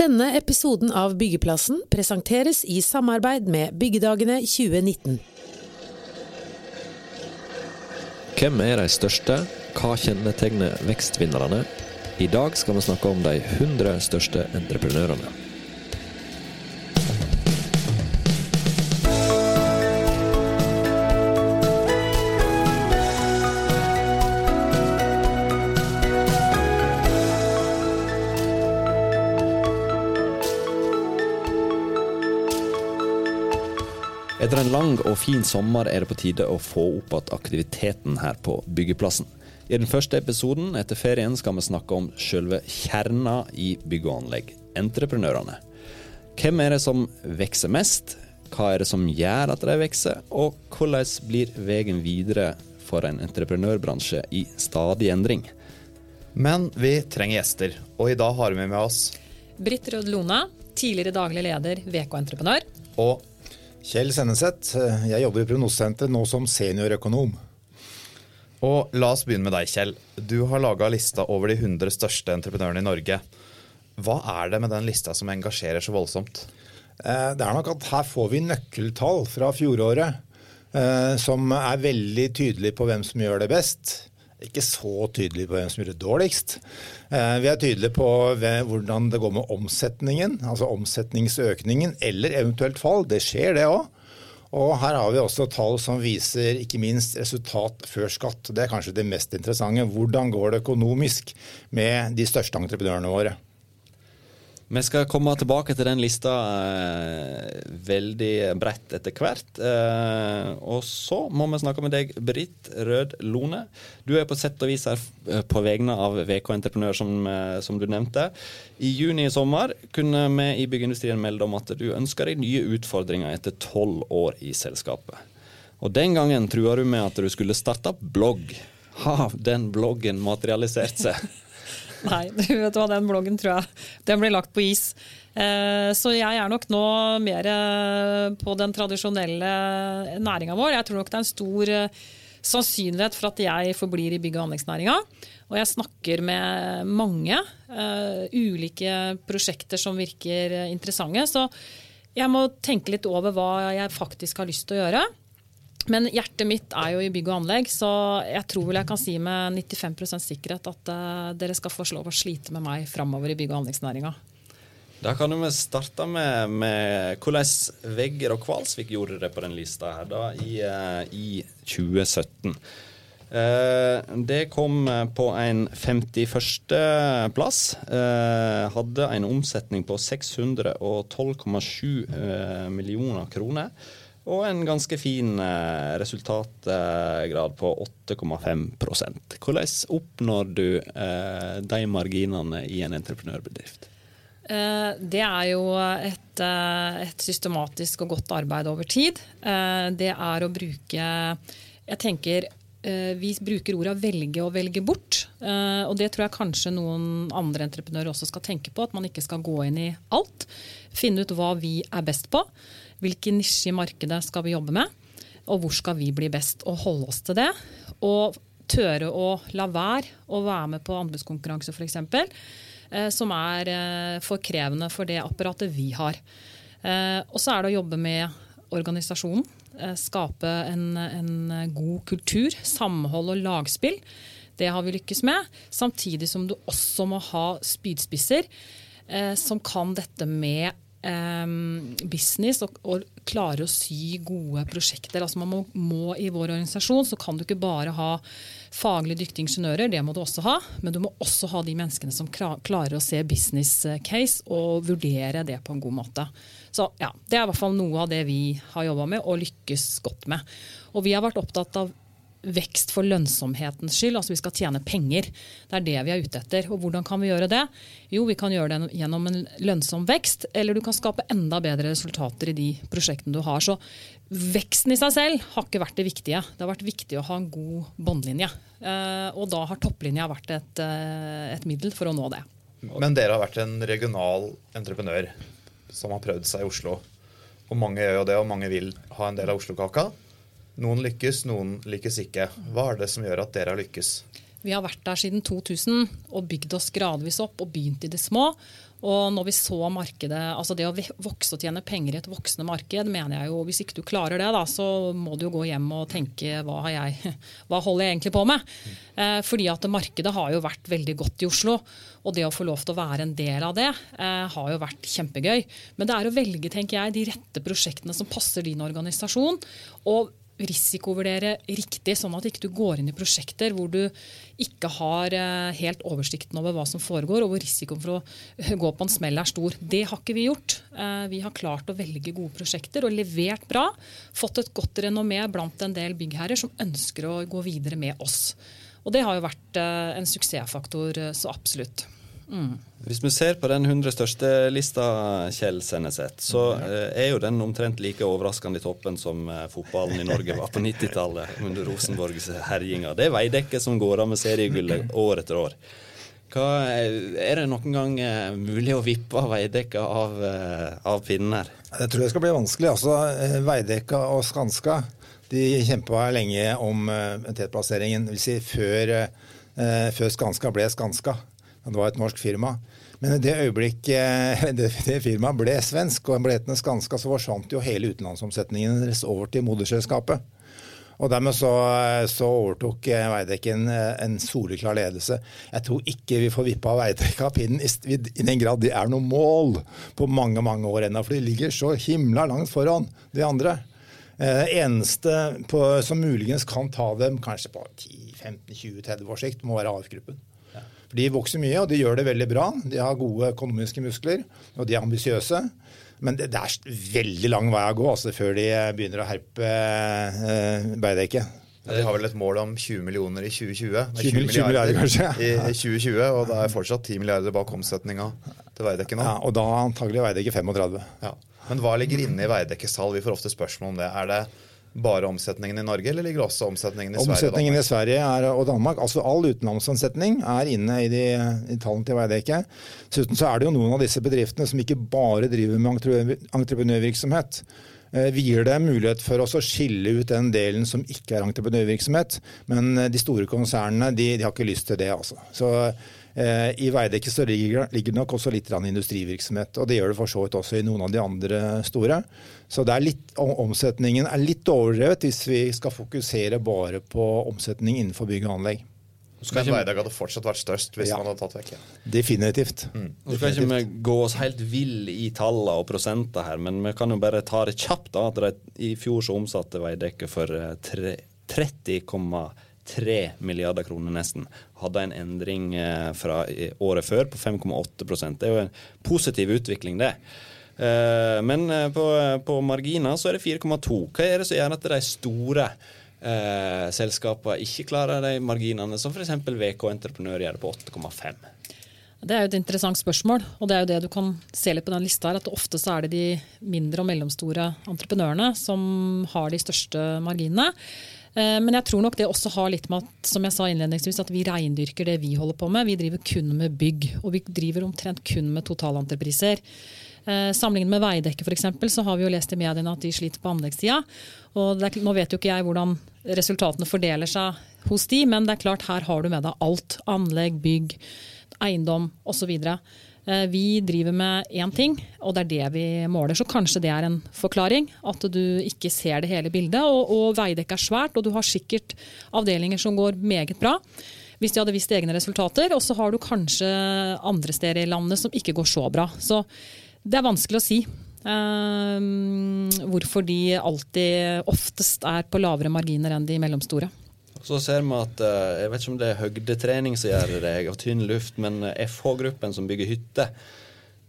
Denne episoden av Byggeplassen presenteres i samarbeid med Byggedagene 2019. Hvem er de største? Hva kjennetegner vekstvinnerne? I dag skal vi snakke om de 100 største entreprenørene. En lang og fin sommer er det på tide å få opp igjen aktiviteten her på byggeplassen. I den første episoden etter ferien skal vi snakke om selve kjerna i bygg og anlegg, entreprenørene. Hvem er det som vokser mest? Hva er det som gjør at de vokser? Og hvordan blir veien videre for en entreprenørbransje i stadig endring? Men vi trenger gjester, og i dag har vi med oss Britt Rød Lona, tidligere daglig leder VK Entreprenør. Og Kjell Senneset, jeg jobber i Prognosesenteret nå som seniorøkonom. Og la oss begynne med deg, Kjell. Du har laga lista over de 100 største entreprenørene i Norge. Hva er det med den lista som engasjerer så voldsomt? Eh, Det er nok at her får vi nøkkeltall fra fjoråret eh, som er veldig tydelige på hvem som gjør det best. Ikke så tydelig på hvem som gjør det dårligst. Eh, Vi er tydelige på hvordan det går med omsetningen, altså omsetningsøkningen, eller eventuelt fall. Det skjer, det òg. Og her har vi også tall som viser ikke minst resultat før skatt. Det er kanskje det mest interessante. Hvordan går det økonomisk med de største entreprenørene våre? Vi skal komme tilbake til den lista eh, veldig bredt etter hvert. Eh, og så må vi snakke med deg, Britt Rød Lone. Du er på sett og vis her eh, på vegne av VK Entreprenør, som, eh, som du nevnte. I juni i sommer kunne vi i byggeindustrien melde om at du ønsker deg nye utfordringer etter tolv år i selskapet. Og den gangen trua du med at du skulle starte blogg. Har den bloggen materialisert seg? Nei, du vet hva, den bloggen tror jeg den blir lagt på is. Eh, Så jeg er nok nå mer eh, på den tradisjonelle næringa vår. Jeg tror nok det er en stor eh, sannsynlighet for at jeg forblir i bygg- og anleggsnæringa. Og jeg snakker med mange uh, ulike prosjekter som virker interessante. Så jeg må tenke litt over hva jeg faktisk har lyst til å gjøre. Men hjertet mitt er jo i bygg og anlegg, så jeg tror vel jeg kan si med 95 sikkerhet at eh, dere skal få lov å slite med meg framover i bygg- og anleggsnæringa. Da kan vi starte med, med hvordan Vegger og Kvalsvik gjorde det på den lista her da, i, eh, i 2017. Eh, det kom på en 51. plass. Eh, hadde en omsetning på 612,7 eh, millioner kroner. Og en ganske fin eh, resultatgrad på 8,5% Hvordan oppnår du eh, de marginene i en entreprenørbedrift? Eh, Det er jo et, et systematisk og godt arbeid over tid. Det er å bruke Jeg tenker vi bruker orda 'velge og velge bort'. Og det tror jeg kanskje noen andre entreprenører også skal tenke på. At man ikke skal gå inn i alt. Finne ut hva vi er best på. Hvilken nisje i markedet skal vi jobbe med? Og hvor skal vi bli best? Og holde oss til det. Og tørre å la være å være med på anbudskonkurranse f.eks eh, som er eh, for krevende for det apparatet vi har. Eh, og så er det å jobbe med organisasjonen. Skape en, en god kultur, samhold og lagspill. Det har vi lykkes med. Samtidig som du også må ha spydspisser eh, som kan dette med business og, og klarer å sy gode prosjekter. Altså man må, må I vår organisasjon så kan du ikke bare ha faglig dyktige ingeniører, det må du også ha, men du må også ha de menneskene som klarer å se business case og vurdere det på en god måte. Så ja, Det er i hvert fall noe av det vi har jobba med og lykkes godt med. Og vi har vært opptatt av vekst for lønnsomhetens skyld. Altså vi skal tjene penger. Det er det vi er ute etter. Og hvordan kan vi gjøre det? Jo, vi kan gjøre det gjennom en lønnsom vekst, eller du kan skape enda bedre resultater i de prosjektene du har. Så veksten i seg selv har ikke vært det viktige. Det har vært viktig å ha en god båndlinje. Eh, Og da har topplinja vært et, eh, et middel for å nå det. Men dere har vært en regional entreprenør som har prøvd seg i Oslo. Og mange gjør jo det, og mange vil ha en del av Oslo-kaka. Noen lykkes, noen lykkes ikke. Hva er det som gjør at dere har lykkes? Vi har vært der siden 2000 og bygd oss gradvis opp og begynt i det små. Og når vi så markedet, altså det å vokse og tjene penger i et voksende marked, mener jeg jo, hvis ikke du klarer det, da, så må du jo gå hjem og tenke hva, har jeg, hva holder jeg egentlig på med? Eh, fordi at markedet har jo vært veldig godt i Oslo. Og det å få lov til å være en del av det eh, har jo vært kjempegøy. Men det er å velge tenker jeg, de rette prosjektene som passer din organisasjon. og risikovurdere riktig, sånn at ikke du går inn i prosjekter hvor du ikke har eh, helt oversikten over hva som foregår, og hvor risikoen for å gå på en smell er stor. Det har ikke vi gjort. Eh, vi har klart å velge gode prosjekter og levert bra. Fått et godt renommé blant en del byggherrer som ønsker å gå videre med oss. Og det har jo vært eh, en suksessfaktor, så absolutt. Mm. Hvis vi ser på den 100 største lista, Kjell Senneset, så eh, er jo den omtrent like overraskende i toppen som eh, fotballen i Norge var på 90-tallet under Rosenborgs herjinger. Det er Veidekke som går av med seriegullet år etter år. Hva, er det noen gang eh, mulig å vippe Veidekke av, av pinnen her? Jeg tror det skal bli vanskelig. Altså, Veidekke og Skanska de kjempa lenge om tetplasseringen. Vil si før, før Skanska ble Skanska. Det var et norsk firma. Men i det øyeblikk det, det firmaet ble svensk og ble hetende Skanska, så forsvant jo hele utenlandsomsetningen deres over til moderselskapet. Og Dermed så, så overtok Veidekke en, en soleklar ledelse. Jeg tror ikke vi får vippa Veidekke av pinnen i, i den grad det er noe mål på mange mange år ennå. For de ligger så himla langt foran de andre. Eh, eneste på, som muligens kan ta dem kanskje på 10-15-20-30 års sikt, må være AF-gruppen. For De vokser mye, og de gjør det veldig bra. De har gode økonomiske muskler, og de er ambisiøse. Men det, det, er veldig lang vei å gå altså, før de begynner å herpe eh, Beideke. Ja, de har vel et mål om 20 millioner i 2020? 20, 20 milliarder, milliarder kanskje. I, I 2020, og det er fortsatt 10 milliarder bak omsetninga til Veidekke nå. Ja, og da antagelig Veidekke 35. Ja. Men hva ligger inne i Veidekkes tall? Vi får ofte spørsmål om det. Er det bare omsetningen i Norge, eller ligger også omsetningen i Sverige omsetningen i Sverige er, og Danmark? Altså All utenlandsomsetning er inne i, de, i tallene til Veidekke. Dessuten så er det jo noen av disse bedriftene som ikke bare driver med entreprenørvirksomhet. Eh, vi gir dem mulighet for oss å skille ut den delen som ikke er entreprenørvirksomhet. Men eh, de store konsernene de, de har ikke lyst til det. altså. Så Eh, I Veidekke så ligger det nok også litt industrivirksomhet, og det gjør det for så vidt også i noen av de andre store. Så er litt, omsetningen er litt overdrevet hvis vi skal fokusere bare på omsetning innenfor bygg og anlegg. Men Veidag hadde fortsatt vært størst hvis ja. man hadde tatt vekk. Ja. Definitivt. Mm. Skal ikke vi gå oss helt vill i tallene og prosenter her, men vi kan jo bare ta det kjapt. da, at det, I fjor så omsatte Veidekke for 30,3 eh, 3 milliarder kroner nesten. Hadde en endring eh, fra året før på 5,8% Det er jo en positiv utvikling, det. Eh, men eh, på, på marginer så er det 4,2. Hva er det som gjør at de store eh, selskapene ikke klarer de marginene, som f.eks. VK Entreprenør gjør på 8,5? Det er jo et interessant spørsmål, og det er jo det du kan se litt på den lista her, at ofte så er det de mindre og mellomstore entreprenørene som har de største marginene. Eh, men jeg tror nok det også har litt med at som jeg sa innledningsvis, at vi reindyrker det vi holder på med. Vi driver kun med bygg, og vi driver omtrent kun med totalentrepriser. Eh, sammenlignet med Veidekke eksempel, så har vi jo lest i mediene at de sliter på anleggssida. Og er, nå vet jo ikke jeg hvordan resultatene fordeler seg hos de, men det er klart her har du med deg alt. Anlegg, bygg, eiendom osv. Eh, vi driver med én ting, og det er det vi måler. Så kanskje det er en forklaring. At du ikke ser det hele bildet. Og, og Veidekke er svært, og du har sikkert avdelinger som går meget bra. Hvis de hadde visst egne resultater. Og så har du kanskje andre steder i landet som ikke går så bra. Så det er vanskelig å si. Um, hvorfor de alltid oftest er på lavere marginer enn de mellomstore. Så ser vi at eh, Jeg vet ikke om det er høydetrening som gjør det, og tynn luft, men eh, FH-gruppen som bygger hytte,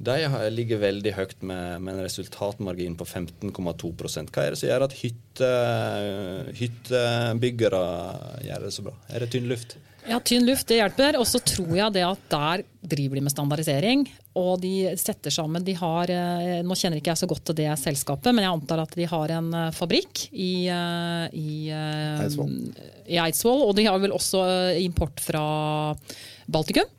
de ligger veldig høyt med, med en resultatmargin på 15,2 Hva er det som gjør at hytte, hyttebyggere gjør det så bra? Er det tynn luft? Ja, tynn luft det hjelper. Og så tror jeg det at der driver de med standardisering. Og de setter sammen de har, eh, Nå kjenner ikke jeg så godt til det selskapet, men jeg antar at de har en eh, fabrikk i, eh, i, i Eidsvoll. Og de har vel også import fra Baltikum.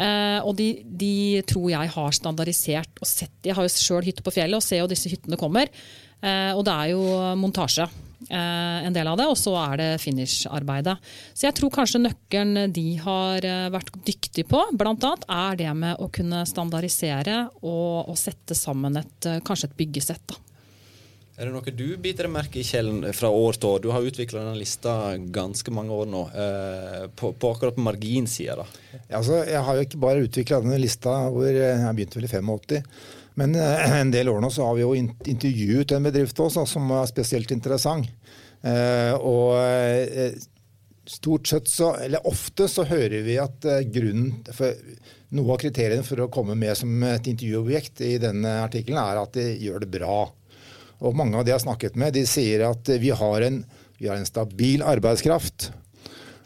og de, de, tror jeg har standardisert og sett Jeg har jo sjøl hytte på fjellet og ser jo disse hyttene kommer. og det er jo montasje. Eh, en del av det, og så er det finish-arbeidet. Så jeg tror kanskje nøkkelen de har eh, vært dyktige på, bl.a. er det med å kunne standardisere og, og sette sammen et, eh, kanskje et byggesett. da. Er det noe du biter deg merke i, Kjellen, fra år til år? Du har utvikla denne lista ganske mange år nå, eh, på, på akkurat på marginsida. da. Ja, altså, jeg har jo ikke bare utvikla denne lista hvor jeg begynte vel i 85. Men eh, en del år nå så har vi jo intervjuet en bedrift også, som er spesielt interessant. Eh, og eh, stort sett så, eller ofte så hører vi at grunnen for Noe av kriteriene for å komme med som et intervjuobjekt i denne artikkelen, er at de gjør det bra. Og mange av de jeg har snakket med, de sier at vi har en, vi har en stabil arbeidskraft.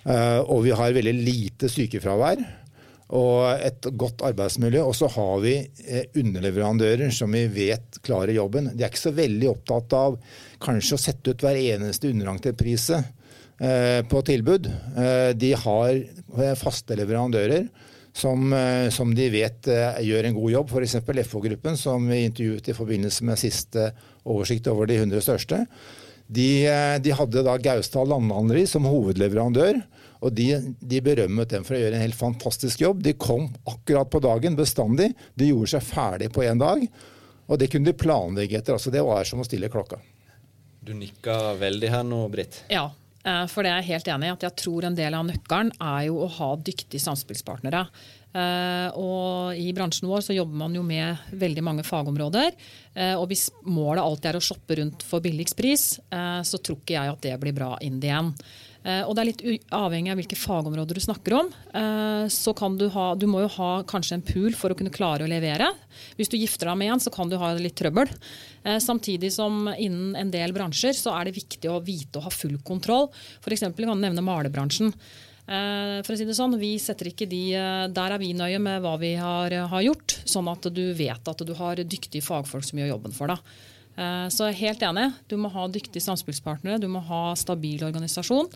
Og vi har veldig lite sykefravær og et godt arbeidsmiljø. Og så har vi eh, underleverandører som vi vet klarer jobben. De er ikke så veldig opptatt av kanskje å sette ut hver eneste underentreprise priset på tilbud. Eh, De har eh, faste leverandører som, eh, som de vet eh, gjør en god jobb. F.eks. FH-gruppen, som vi intervjuet i forbindelse med siste oversikt over de 100 største. De, eh, de hadde da Gaustad Landhandleri som hovedleverandør. Og de, de berømmet dem for å gjøre en helt fantastisk jobb. De kom akkurat på dagen, bestandig. De gjorde seg ferdig på én dag. Og det kunne de planlegge etter. altså Det var som å stille klokka. Du nikka veldig her nå, Britt. Ja, eh, for det er jeg helt enig i. at Jeg tror en del av nøkkelen er jo å ha dyktige samspillspartnere. Eh, og I bransjen vår så jobber man jo med veldig mange fagområder. Eh, og hvis målet alltid er å shoppe rundt for billigst pris, eh, så tror ikke jeg at det blir bra in the end. Eh, og det er litt avhengig av hvilke fagområder du snakker om. Eh, så kan du ha Du må jo ha kanskje en pool for å kunne klare å levere. Hvis du gifter deg med en, så kan du ha litt trøbbel. Eh, samtidig som innen en del bransjer så er det viktig å vite og ha full kontroll. F.eks. kan du nevne malerbransjen. Eh, For å si det sånn, vi setter ikke de, Der er vi nøye med hva vi har, har gjort, sånn at du vet at du har dyktige fagfolk som gjør jobben for deg. Eh, Så jeg er helt enig. Du må ha dyktige samspillspartnere, du må ha stabil organisasjon.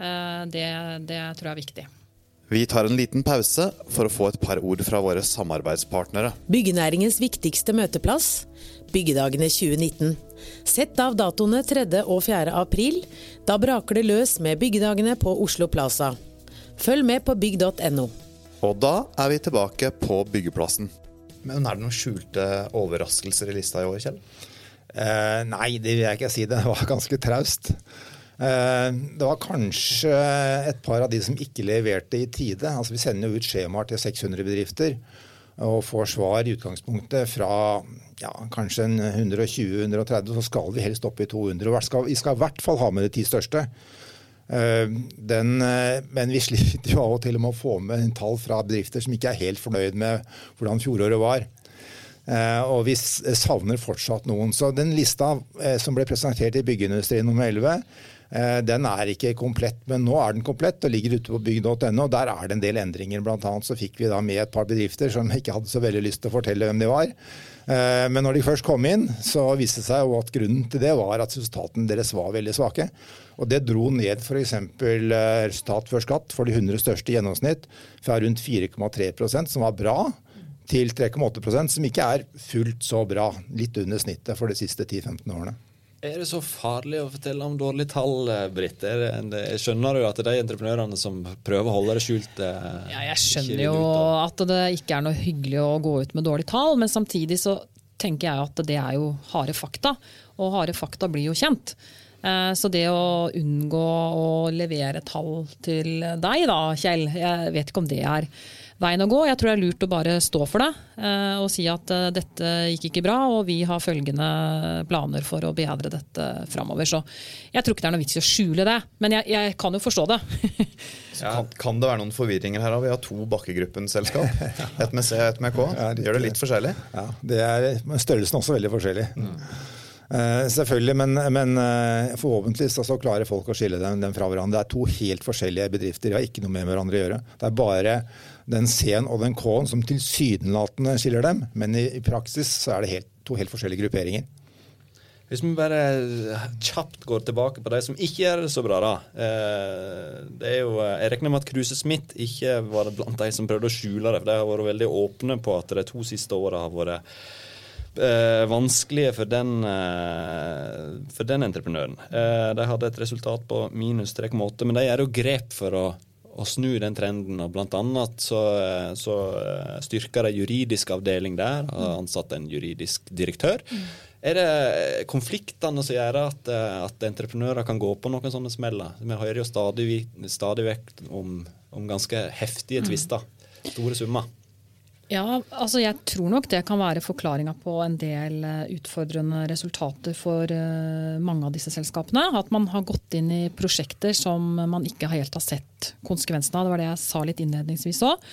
Eh, Det, det tror jeg er viktig. Vi tar en liten pause for å få et par ord fra våre samarbeidspartnere. Byggenæringens viktigste møteplass, Byggedagene 2019. Sett av datoene 3. og 4. april. Da braker det løs med Byggedagene på Oslo Plaza. Følg med på bygg.no. Og da er vi tilbake på byggeplassen. Men er det noen skjulte overraskelser i lista i år, Kjell? Eh, nei, det vil jeg ikke si. Det var ganske traust. Eh, det var kanskje et par av de som ikke leverte i tide. Altså, vi sender jo ut skjemaer til 600 bedrifter og får svar i utgangspunktet fra ja, kanskje 120-130, så skal vi helst opp i 200. Vi skal, vi skal i hvert fall ha med de ti største. Uh, Den, uh, men vi sliter jo av og til med å få med en tall fra bedrifter som ikke er helt fornøyd med hvordan fjoråret var. Eh, og vi savner fortsatt noen. Så den lista eh, som ble presentert i Byggeindustrien nummer 11, eh, den er ikke komplett, men nå er den komplett og ligger ute på bygg.no. Der er det en del endringer. Blant annet så fikk vi da med et par bedrifter som ikke hadde så veldig lyst til å fortelle hvem de var. Eh, Men når de først kom inn, så viste det seg jo at grunnen til det var at resultatene deres var veldig svake. Og det dro ned f.eks. resultat før skatt for de 100 største i gjennomsnitt fra rundt 4,3% som var bra, til 3,8 som ikke er fullt så bra. Litt under snittet for de siste 10-15 årene. Er det så farlig å fortelle om dårlige tall, Britt? Er det, jeg skjønner jo at det er de entreprenørene som prøver å holde det skjult eh, Ja, jeg skjønner jo at det ikke er noe hyggelig å gå ut med dårlige tall, men samtidig så tenker jeg at det er jo harde fakta, og harde fakta blir jo kjent. Eh, Så det å unngå å levere tall til deg da, Kjell, jeg vet ikke om det er veien å gå. Jeg tror det er lurt å bare stå for det eh, og si at eh, dette gikk ikke bra, og vi har følgende planer for å bedre dette framover. Så jeg tror ikke det er noe vits i å skjule det, men jeg, jeg kan jo forstå det. Så kan, kan det være noen forvirringer her? Vi har to Bakkegruppen-selskap. Et med C og et med K. Ja. Gjør det litt forskjellig. Ja, det er, størrelsen også veldig forskjellig. Uh, selvfølgelig, men, men uh, forhåpentligvis så klarer folk å skille dem, dem fra hverandre. Det er to helt forskjellige bedrifter, de har ikke noe med hverandre å gjøre. Det er bare den C-en og den K-en som tilsynelatende skiller dem, men i, i praksis så er det helt, to helt forskjellige grupperinger. Hvis vi bare kjapt går tilbake på de som ikke gjør det så bra, da. Eh, Det er jo, eh, jeg regner med at Kruse Smith ikke var blant de som prøvde å skjule det. for De har vært veldig åpne på at de to siste åra har vært eh, vanskelige for den, eh, for den entreprenøren. Eh, de hadde et resultat på minus 3,8, men de gjør jo grep for å, å snu den trenden. og Blant annet så, eh, så eh, styrker de juridisk avdeling der, har ansatt en juridisk direktør. Er det konfliktene som gjør at, eh, at entreprenører kan gå på noen sånne smeller? Vi hører jo stadig, stadig vekk om, om ganske heftige tvister. Store summer. Ja, altså jeg tror nok det kan være forklaringa på en del eh, utfordrende resultater for eh, mange av disse selskapene. At man har gått inn i prosjekter som man ikke helt har sett konsekvensene av. Det var det jeg sa litt innledningsvis òg.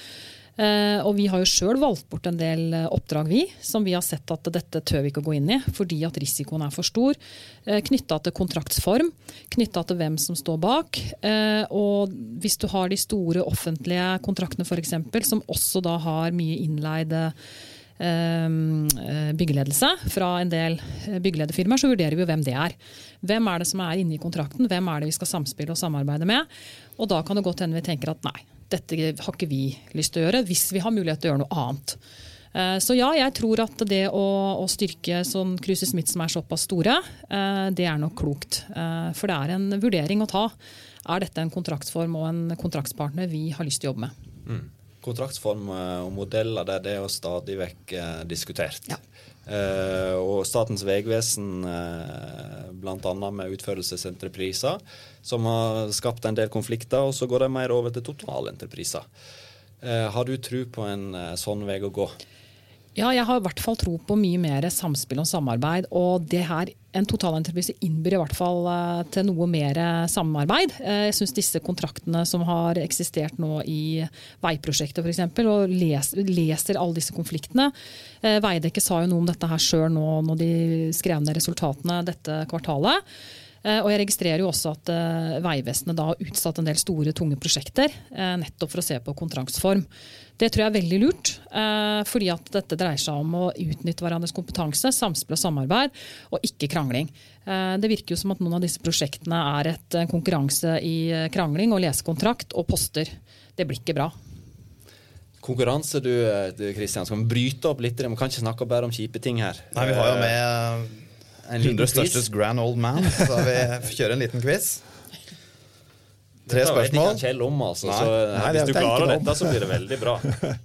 Og vi har jo sjøl valgt bort en del eh, oppdrag vi, som vi har sett at dette tør vi ikke å gå inn i fordi at risikoen er for stor. Knytta til kontraktsform, knytta til hvem som står bak. Eh, Og hvis du har de store offentlige kontraktene f.eks., som også da har mye innleide eh, byggeledelse fra en del eh, byggelederfirmaer, så vurderer vi jo hvem det er. Hvem er det som er inne i kontrakten, hvem er det vi skal samspille og samarbeide med? Og da kan det godt hende vi tenker at nei, dette har ikke vi lyst til å gjøre, hvis vi har mulighet til å gjøre noe annet. Eh, Så ja, jeg tror at det å, å styrke sånn Cruise Smith som er såpass store, eh, det er nok klokt. Eh, For det er en vurdering å ta. Er dette en kontraktsform og en kontraktspartner vi har lyst til å jobbe med? Kontraktsform eh, og modeller der det er jo stadig vekk diskutert. Ja. Eh, og Statens vegvesen, eh, bl.a. med utførelsesentrepriser, som har skapt en del konflikter, og så går de mer over til totalentrepriser. Eh, har du tro på en eh, sånn vei å gå? Ja, jeg har i hvert fall tro på mye mer samspill og samarbeid. Og det her, en totalentreprise innbyr i hvert fall eh, til noe mer samarbeid. Eh, Jeg syns disse kontraktene som har eksistert nå i veiprosjektet f.eks., og leser, leser alle disse konfliktene. Eh, Veidekke sa jo noe om dette her sjøl nå når de skrev ned resultatene dette kvartalet. Eh, Og jeg registrerer jo også at eh, Vegvesenet da har utsatt en del store, tunge prosjekter, eh, nettopp for å se på kontraktsform. Det tror jeg er veldig lurt, eh, fordi at dette dreier seg om å utnytte hverandres kompetanse, samspill og samarbeid, og ikke krangling. Eh, Det virker jo som at noen av disse prosjektene er et konkurranse i krangling og lesekontrakt og poster. Det blir ikke bra. Konkurranse, du Kristian, du, Christian. Skal vi bryte opp litt? Vi kan ikke snakke bare om kjipe ting her. Nei, vi har jo med 100 quiz. størstes grand old man, så vi kjører en liten quiz. Tre Dette vet spørsmål. ikke Kjell om, altså. Nei. Så eh, Nei, hvis du klarer om. dette, så blir det veldig bra.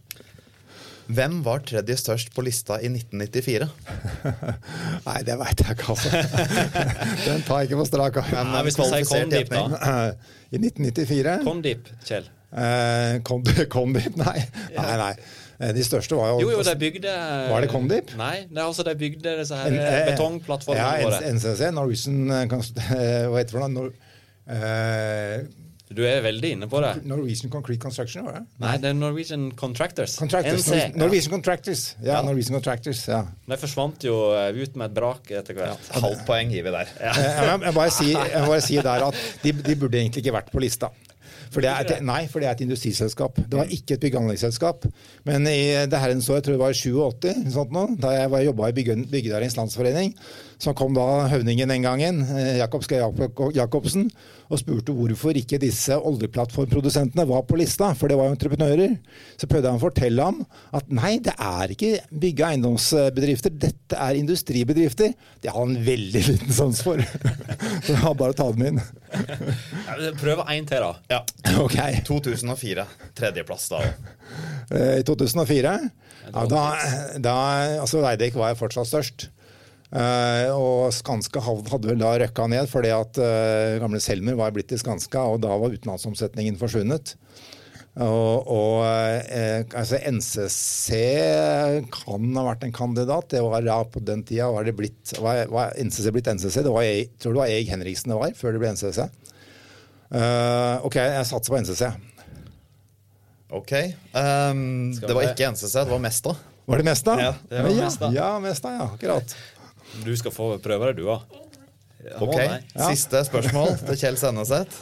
Hvem var tredje størst på lista i 1994? Nei, det veit jeg ikke, altså. Den tar jeg ikke på strak arm. Men Nei, hvis vi sier Condip, da. I 1994 Kondip, Kjell. eh, Condip? Nei. nei, nei. Eh, De største var jo Jo, jo, de bygde Var det Condip? Nei, det er altså de bygde disse her En- eh, eh, betongplattformene ja, våre. NCC, Norwegian Hva heter det for noe? Eh, Du er veldig inne på det. Norwegian Concrete Construction, var det? Nei, det er Norwegian Contractors. Contractors. NC. Norwegian, Norwegian Contractors. Ja, Ja. Norwegian Contractors, ja. De forsvant jo ut med et brak etter hvert. Halvt poeng gir vi der. Ja. Jeg må bare si, jeg må bare si der at de, de burde egentlig ikke vært på lista. For det er et, nei, for det er et industriselskap. Det var ikke et bygge- og anleggsselskap. Men i det herrens år, jeg tror det var i 87, sånt nå, da jeg var- jobba i Bygge- Byggenæringens Landsforening, så kom da høvdingen den gangen, eh, Jakob Skei Jacobsen, og spurte hvorfor ikke disse oljeplattformprodusentene var på lista, for det var jo entreprenører. Så prøvde han å fortelle ham at nei, det er ikke bygge- og eiendomsbedrifter, dette er industribedrifter. Det har han veldig liten sans for. Så jeg har bare å ta dem inn. Prøv én til, da. Ja. Ok. 2004. Tredjeplass da. Eh, I 2004, ja, da, da altså Veidekke var jo fortsatt størst. Eh, og Skanska hadde vel da røkka ned fordi at eh, gamle Selmer var blitt til Skanska, og da var utenlandsomsetningen forsvunnet. Og, og eh, altså NCC kan ha vært en kandidat. Det var ja, på den tida var det blitt var, var NCC blitt NCC. Det var, jeg tror det var Erik Henriksen det var, før det ble NCC. Eh, ok, jeg satser på NCC. Ok. Um, det var ikke NCC, det var Mesta. Var det Mesta? Ja, det var ja, Mesta. Ja, Mesta, ja, akkurat. Du skal få prøve det, du òg. Ok, Ja. Siste spørsmål til Kjell Senneset.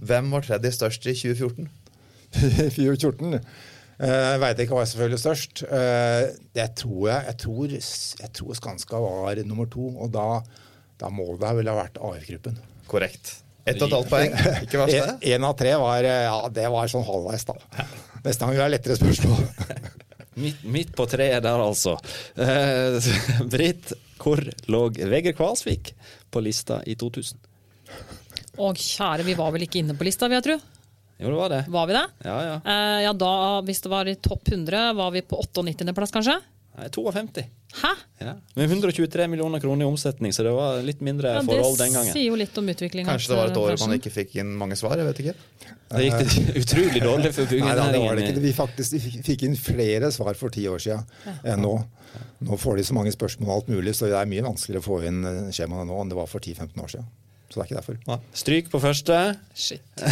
Hvem var tredje størst i 2014? 2014. Uh, hva jeg selvfølgelig størst. Uh, det tror jeg, jeg tror, jeg tror Skanska var nummer to, og da, da må det vel ha vært AF-gruppen. Korrekt. Ett og et halvt poeng. Ikke verst, det. Én av tre var eh, Ja, det var sånn halvveis, da. Neste gang vil jeg ha lettere spørsmål. Midt, midt på treet der, altså. Uh, Britt, hvor lå Vegard Kvalsvik på lista i 2000? Å kjære, vi var vel ikke inne på lista, vil jeg tro. Jo, det var det. Var vi det? Ja, ja. Eh, ja, da, hvis det var i topp 100, var vi på 98. plass, kanskje? Nei, 52. Hæ? Ja. Med 123 millioner kroner i omsetning, så det var litt mindre Ja, forhold den gangen. Det sier jo litt om utviklingen. Kanskje det var et år man ikke fikk inn mange svar? jeg vet ikke. Det gikk det utrolig dårlig for Nei, da, det var det ikke. byggenæringen. Vi faktisk fikk- fikk inn flere svar for ti år siden enn nå. Nå får de så mange spørsmål og alt mulig, så det er mye vanskeligere å få inn eh, skjemaene nå enn det var for 10-15 år siden. Så det er ikke derfor. Stryk på første. Shit.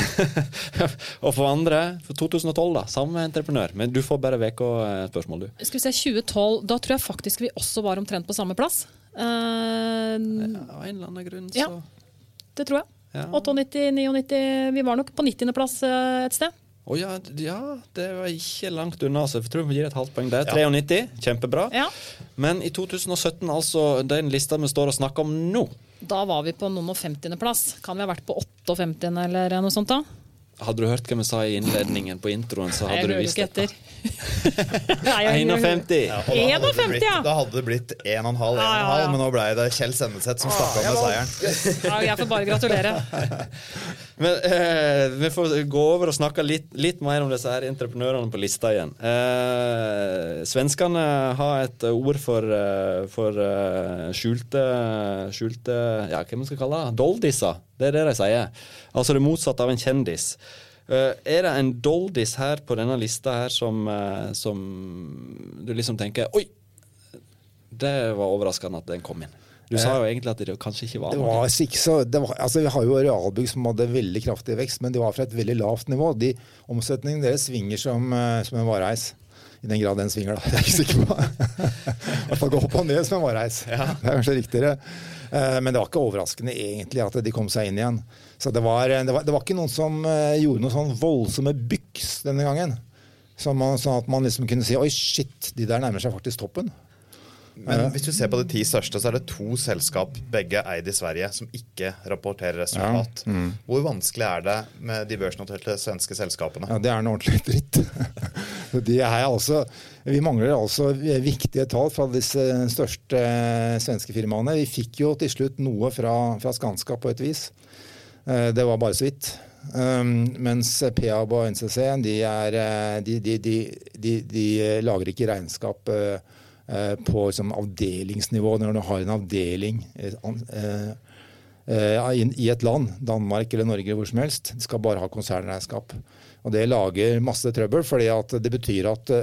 og for andre, for 2012, da. Samme entreprenør. Men du får bare VK-spørsmål, du. Skal vi se, 2012, da tror jeg faktisk vi også var omtrent på samme plass. Ja, Av en eller annen grunn, så Ja. det tror jeg. Ja. 98, 99 Vi var nok på 90.-plass et sted. Å ja, ja, det var ikke langt unna. Så jeg tror vi gir et halvt poeng der. 93, kjempebra. Ja. Men i 2017, altså den lista vi står og snakker om nå, Da var vi på noen og 50.-plass. Kan vi ha vært på 58. eller noe sånt da? Hadde du hørt hva vi sa i innledningen på introen, så hadde du visst dette. jeg- 51. Ja, da hadde det 51, blitt- ja. Da hadde det blitt 1,5, 1,5, Ja, ja, ja. men nå ble det Kjell Senneset som stakk av med seieren. Ja, jeg får bare gratulere. Men eh, vi får gå over og snakke litt, litt mer om disse her entreprenørene på lista igjen. Eh, svenskene har et ord for, eh, for eh, skjulte, skjulte Ja, hva man skal kalle det? Doldiser. Det er det de sier. Altså det motsatte av en kjendis. Eh, er det en doldis her på denne lista her som, eh, som du liksom tenker Oi! Det var overraskende at den kom inn. Du sa jo egentlig at det kanskje ikke var Det var ikke så, det var, altså Vi har jo arealbygg som hadde veldig kraftig vekst, men det var fra et veldig lavt nivå. De Omsetningen deres svinger som, eh, som en vareheis. I den grad den svinger, da. Det er jeg ikke sikker på. I hvert fall gå opp og ned som en vareheis. Det er kanskje riktigere. Eh, Men det var ikke overraskende egentlig at de kom seg inn igjen. Så det var, det var, det var ikke noen som eh, gjorde noen sånn voldsomme byks denne gangen. Så man, sånn at man liksom kunne si oi, shit, de der nærmer seg faktisk toppen. Men hvis du ser på de ti største, så er det to selskap, begge eid i Sverige, som ikke rapporterer resultat. Hvor vanskelig er det med de børsnoterte svenske selskapene? Ja, Det er noe ordentlig dritt. De er altså, vi mangler altså viktige tall fra disse største eh, svenske firmaene. Vi fikk jo til slutt noe fra, fra Skanska på et vis. Eh, Det var bare så vidt. Um, mens Peab og NCC de, er, eh, de, de, de, lager ikke regnskap på liksom, avdelingsnivå når du har en avdeling i et land, Danmark eller Norge hvor som helst. De skal bare ha konsernregnskap. Og det lager masse trøbbel, fordi det betyr at,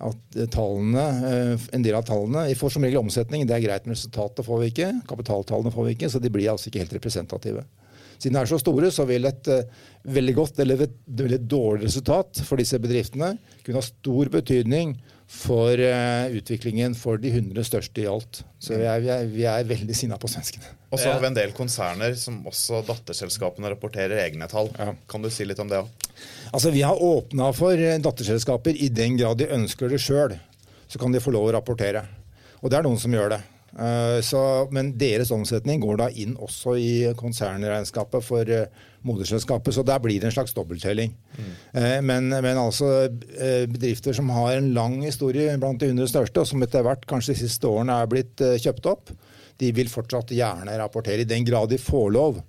at tallene, eh, en del av tallene Vi får som regel omsetning, det er greit, men resultatet får vi ikke. Kapitaltallene får vi ikke, så de blir altså ikke helt representative. Siden de er så store, så vil et eh, veldig godt eller et veldig dårlig resultat for disse bedriftene kunne ha stor betydning for eh, utviklingen for de 100 største i alt. Så vi er, vi er, vi er veldig sinna på svenskene. Og så har vi en del konserner som også datterselskapene rapporterer egne tall. Ja. Kan du si litt om det òg? Altså, Vi har åpna for eh, datterselskaper i den grad de ønsker det sjøl. Så kan de få lov å rapportere. Og det er noen som gjør det. Eh, Så, men deres omsetning går da inn også i konsernregnskapet for eh, moderselskapet, så der blir det en slags dobbelttelling. Mm. Men, men altså eh, bedrifter som har en lang historie blant de 100 største, og som etter hvert kanskje de siste årene er blitt eh, kjøpt opp, de vil fortsatt gjerne rapportere i den grad de får lov.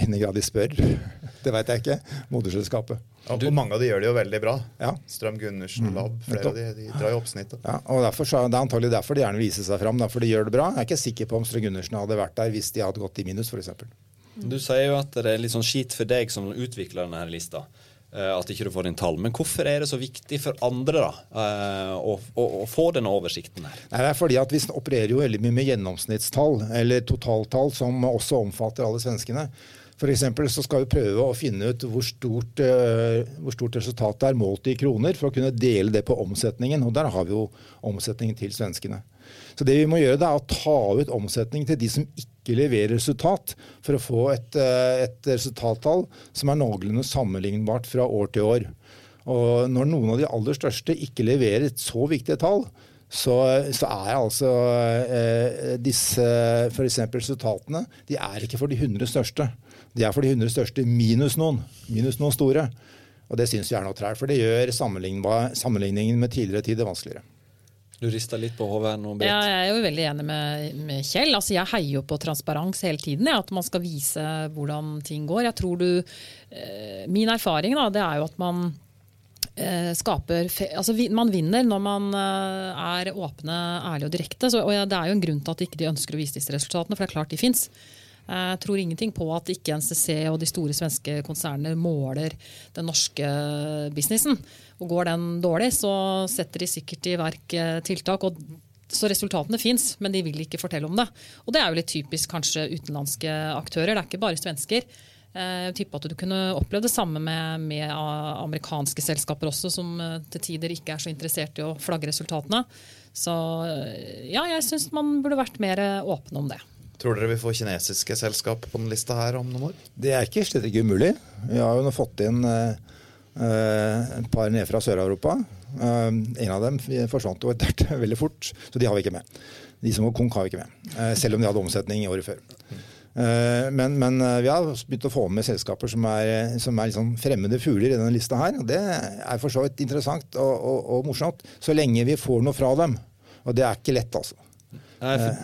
I den grad de spør. Det veit jeg ikke. Moderselskapet. Og mange av de gjør det jo veldig bra. Ja. Strøm Gundersen Lab, flere av de, de drar jo oppsnittet. Ja, og derfor, så, Det er antagelig derfor de gjerne viser seg fram. Derfor de gjør det bra. Jeg er ikke sikker på om Strøm Gundersen hadde vært der hvis de hadde gått i minus, f.eks. Du sier jo at det er litt sånn skit for deg som utvikler denne her lista. eh, At ikke du får inn tall. Men hvorfor er det så viktig for andre da, eh, å, å, å få denne oversikten her? Nei, det er fordi at Vi opererer jo veldig mye med gjennomsnittstall, eller totaltall, som også omfatter alle svenskene. Eksempel så skal vi prøve å finne ut hvor stort, eh, hvor stort resultatet er målt i kroner, for å kunne dele det på omsetningen. Og der har vi jo omsetningen til svenskene. Så det vi må gjøre, det er å ta ut omsetning til de som ikke leverer resultat, for å få et, eh, et resultattall som er noenlunde sammenlignbart fra år til år. Og når noen av de aller største ikke leverer et så viktig tall, så, så er altså eh, disse f.eks. resultatene de er ikke for de 100 største. De er for de 100 største minus noen. Minus noen store. Og det syns vi er noe trær, for det gjør sammenligningen med tidligere tider vanskeligere. Du rista litt på hodet nå, Britt. Ja, jeg er jo veldig enig med, med Kjell. Altså, jeg heier jo på transparens hele tiden. Ja, at man skal vise hvordan ting går. Jeg tror du, eh, Min erfaring da, det er jo at man skaper altså Man vinner når man eh, er åpne, ærlige og direkte. Så, og Det er jo en grunn til at de ikke ønsker å vise disse resultatene, for det er klart de fins. Jeg tror ingenting på at ikke NCC og de store svenske konsernene måler den norske businessen. Og Går den dårlig, så setter de sikkert i verk eh, tiltak. og så resultatene fins, men de vil ikke fortelle om det. Og Det er jo litt typisk kanskje utenlandske aktører, det er ikke bare svensker. Eh, jeg tipper at du kunne opplevd det samme med, med, amerikanske selskaper også, som eh, til tider ikke er så interessert i å flagge resultatene. Så ja, jeg syns man burde vært mer åpne om det. Tror dere vi får kinesiske selskap på den lista her om noen år? Det er ikke slett ikke umulig. Vi har jo nå fått inn eh, et par ned fra Sør-Europa. Eh, en av dem forsvant jo etter hvert veldig fort, så de har vi ikke med. De som var konk har vi ikke med, Eh, selv om de hadde omsetning i året før. Men, men, vi har begynt å få med selskaper som er, som er liksom fremmede fugler i denne lista her. og Det er for så vidt interessant og, og, og morsomt, så lenge vi får noe fra dem. Og det er ikke lett, altså. Eh.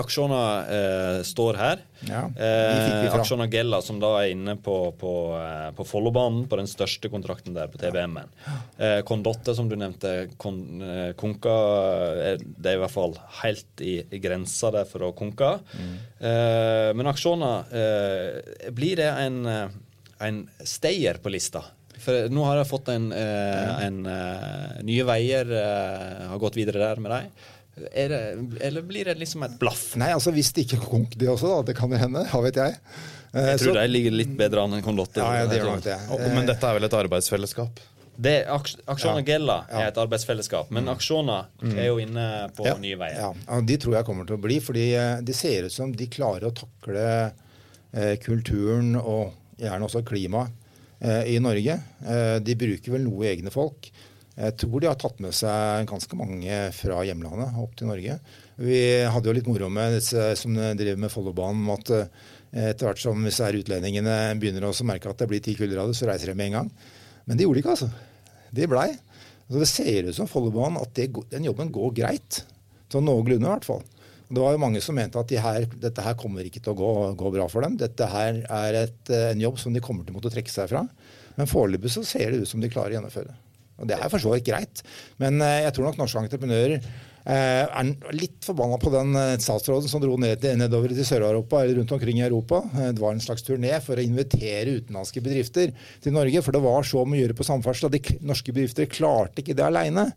Aksjoner eh, står her. Ja, eh, Gella, som da er inne på, på, eh, på Follobanen, på den største kontrakten der, på TBM-en. Eh, Kondotte, som du nevnte, kon, eh, konka Det er i hvert fall helt i, i grensa der for å konka. Mm. Eh, men Aksjoner, blir det en, en stayer på lista? For nå har jeg fått en, en Nye Veier har gått videre der med deg. Det, eller blir det liksom et blaff? Nei, altså hvis det ikke er konk det også, da. Det kan jo hende. Hva vet jeg. Jeg tror så, de ligger litt bedre an enn Condotte. Ja, ja, det gjør nok det. Men dette er vel et arbeidsfellesskap? Det, Aksjona ja. Gella er et arbeidsfellesskap, men mm. Aksjona mm. er jo inne på ja. nye veier. Ja. De tror jeg kommer til å bli, fordi eh, det ser ut som de klarer å takle eh, kulturen og gjerne også klimaet eh, i Norge. Eh, de bruker vel noe egne folk. Jeg tror de har tatt med seg ganske mange fra hjemlandet opp til Norge. Vi hadde jo litt moro med disse som driver med Follobanen, om at eh, etter hvert som disse utlendingene begynner å merke at det blir ti kuldegrader, så reiser de med en gang. Men det gjorde de ikke, altså. De blei. Så det ser ut som Follobanen at det, den jobben går greit. Sånn noenlunde, i hvert fall. Det var jo mange som mente at de her, dette her kommer ikke til å gå, gå bra for dem. Dette her er et, en jobb som de kommer til å måtte trekke seg fra. Men foreløpig så ser det ut som de klarer å gjennomføre det. Og Det er for så vidt greit, men eh, jeg tror nok norske entreprenører eh, er litt forbanna på den eh, statsråden som dro ned, nedover til Sør-Europa eller rundt omkring i Europa. Det var en slags turné for å invitere utenlandske bedrifter til Norge. For det var så mye å gjøre på samferdsel. og De norske bedrifter klarte ikke det aleine.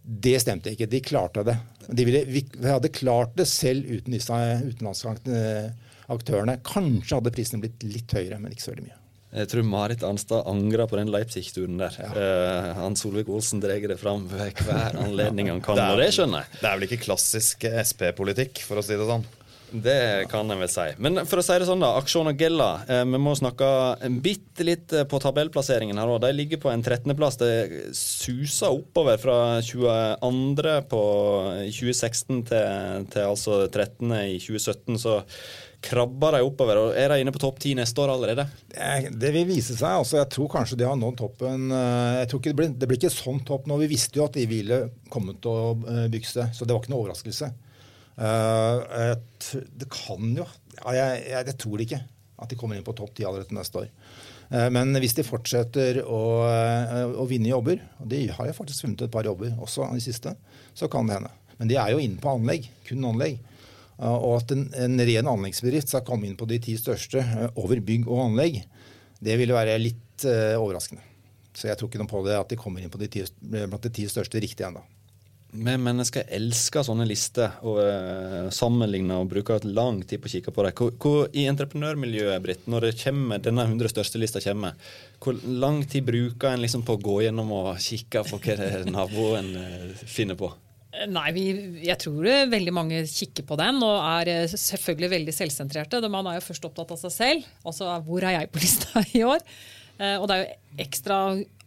Det stemte ikke. De klarte det. De, ville, vi hadde klart det selv uten disse utenlandske aktørene. Kanskje hadde prisene blitt litt høyere, men ikke så veldig mye. Jeg tror Marit Arnstad angrer på den Leipzig-turen der. Ja. Uh, Hans Solvik-Olsen drar det fram ved hver anledning han kan, det er, det skjønner jeg. Det er vel ikke klassisk SP-politikk, for å si det sånn? Det kan en vel si. Men for å si det sånn, da. Aksjon og Gella. Eh, vi må snakke bitte litt eh, på tabellplasseringen her. De ligger på en 13.-plass. Det suser oppover fra 22. på 2016 til, til altså 13. i 2017. Så krabber de oppover. og Er de inne på topp ti neste år allerede? Det, det, vil vise seg. altså Jeg tror kanskje de har nådd toppen. Eh, jeg tror ikke det, blir, det blir ikke sånn topp nå. Vi visste jo at de ville komme til å bygse, bykse, så det var ikke noe overraskelse. Uh, det kan jo ja, jeg, jeg, jeg, tror ikke at de kommer inn på topp ti allerede neste år. Men hvis de fortsetter å, å, vinne jobber, og de har jo faktisk funnet et par jobber også de siste, så kan det hende. Men de er jo inne på anlegg, kun anlegg. Og at en, en, ren anleggsbedrift skal komme inn på de ti største eh, over bygg og anlegg, det ville være litt uh, overraskende. Så jeg tror ikke noe på det at de kommer inn de ti, blant de ti største riktig ennå. Vi mennesker elsker sånne lister og uh, sammenligner og bruker lang tid på å kikke på dem. I entreprenørmiljøet, Britt, når kommer, denne 100 største lista kommer, hvor lang tid bruker en liksom på å gå gjennom og kikke på hva naboen finner på? Nei, vi, jeg tror veldig mange kikker på den og er eh, selvfølgelig veldig selvsentrerte. Man er jo først opptatt av seg selv. Altså hvor er jeg på lista i år? Eh, og det er jo ekstra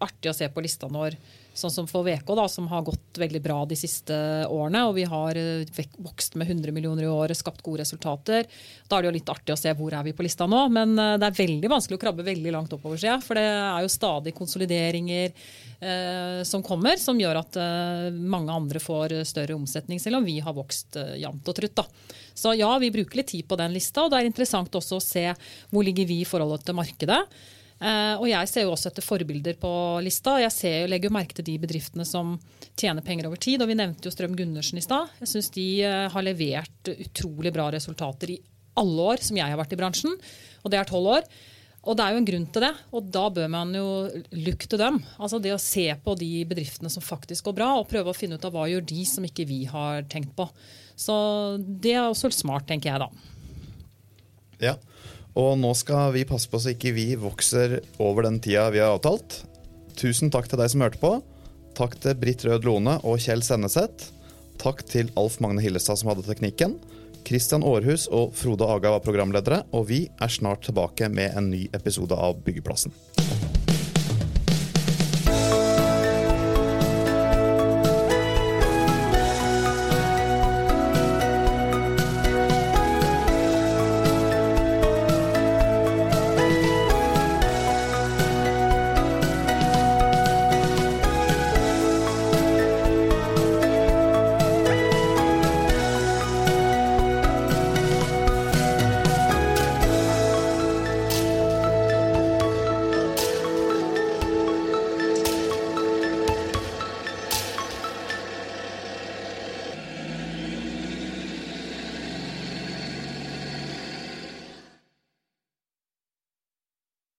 artig å se på lista når Sånn som for VK, da, som har gått veldig bra de siste årene. Og vi har eh, vokst med 100 millioner i året, skapt gode resultater. Da er det jo litt artig å se hvor er vi på lista nå. Men eh, det er veldig vanskelig å krabbe veldig langt oppover, sida. For det er jo stadig konsolideringer eh, som kommer, som gjør at eh, mange andre får større omsetning, selv om vi har vokst eh, jevnt og trutt. da. Så ja, vi bruker litt tid på den lista, og det er interessant også å se hvor ligger vi i forhold til markedet. Uh, og jeg ser jo også etter forbilder på lista. Jeg ser, legger jo merke til de bedriftene som tjener penger over tid. Og vi nevnte jo Strøm Gundersen i stad. Jeg syns de uh, har levert utrolig bra resultater i alle år som jeg har vært i bransjen. Og det er tolv år. Og det er jo en grunn til det, og da bør man jo look to them. Altså det å se på de bedriftene som faktisk går bra, og prøve å finne ut av hva gjør de som ikke vi har tenkt på. Så det er også smart, tenker jeg da. Ja. Og nå skal vi passe på så ikke vi vokser over den tida vi har avtalt. Tusen takk til deg som hørte på. Takk til Britt Rød Lone og Kjell Senneset. Takk til Alf Magne Hillestad som hadde teknikken. Kristian Aarhus og Frode Aga var programledere, og vi er snart tilbake med en ny episode av Byggeplassen.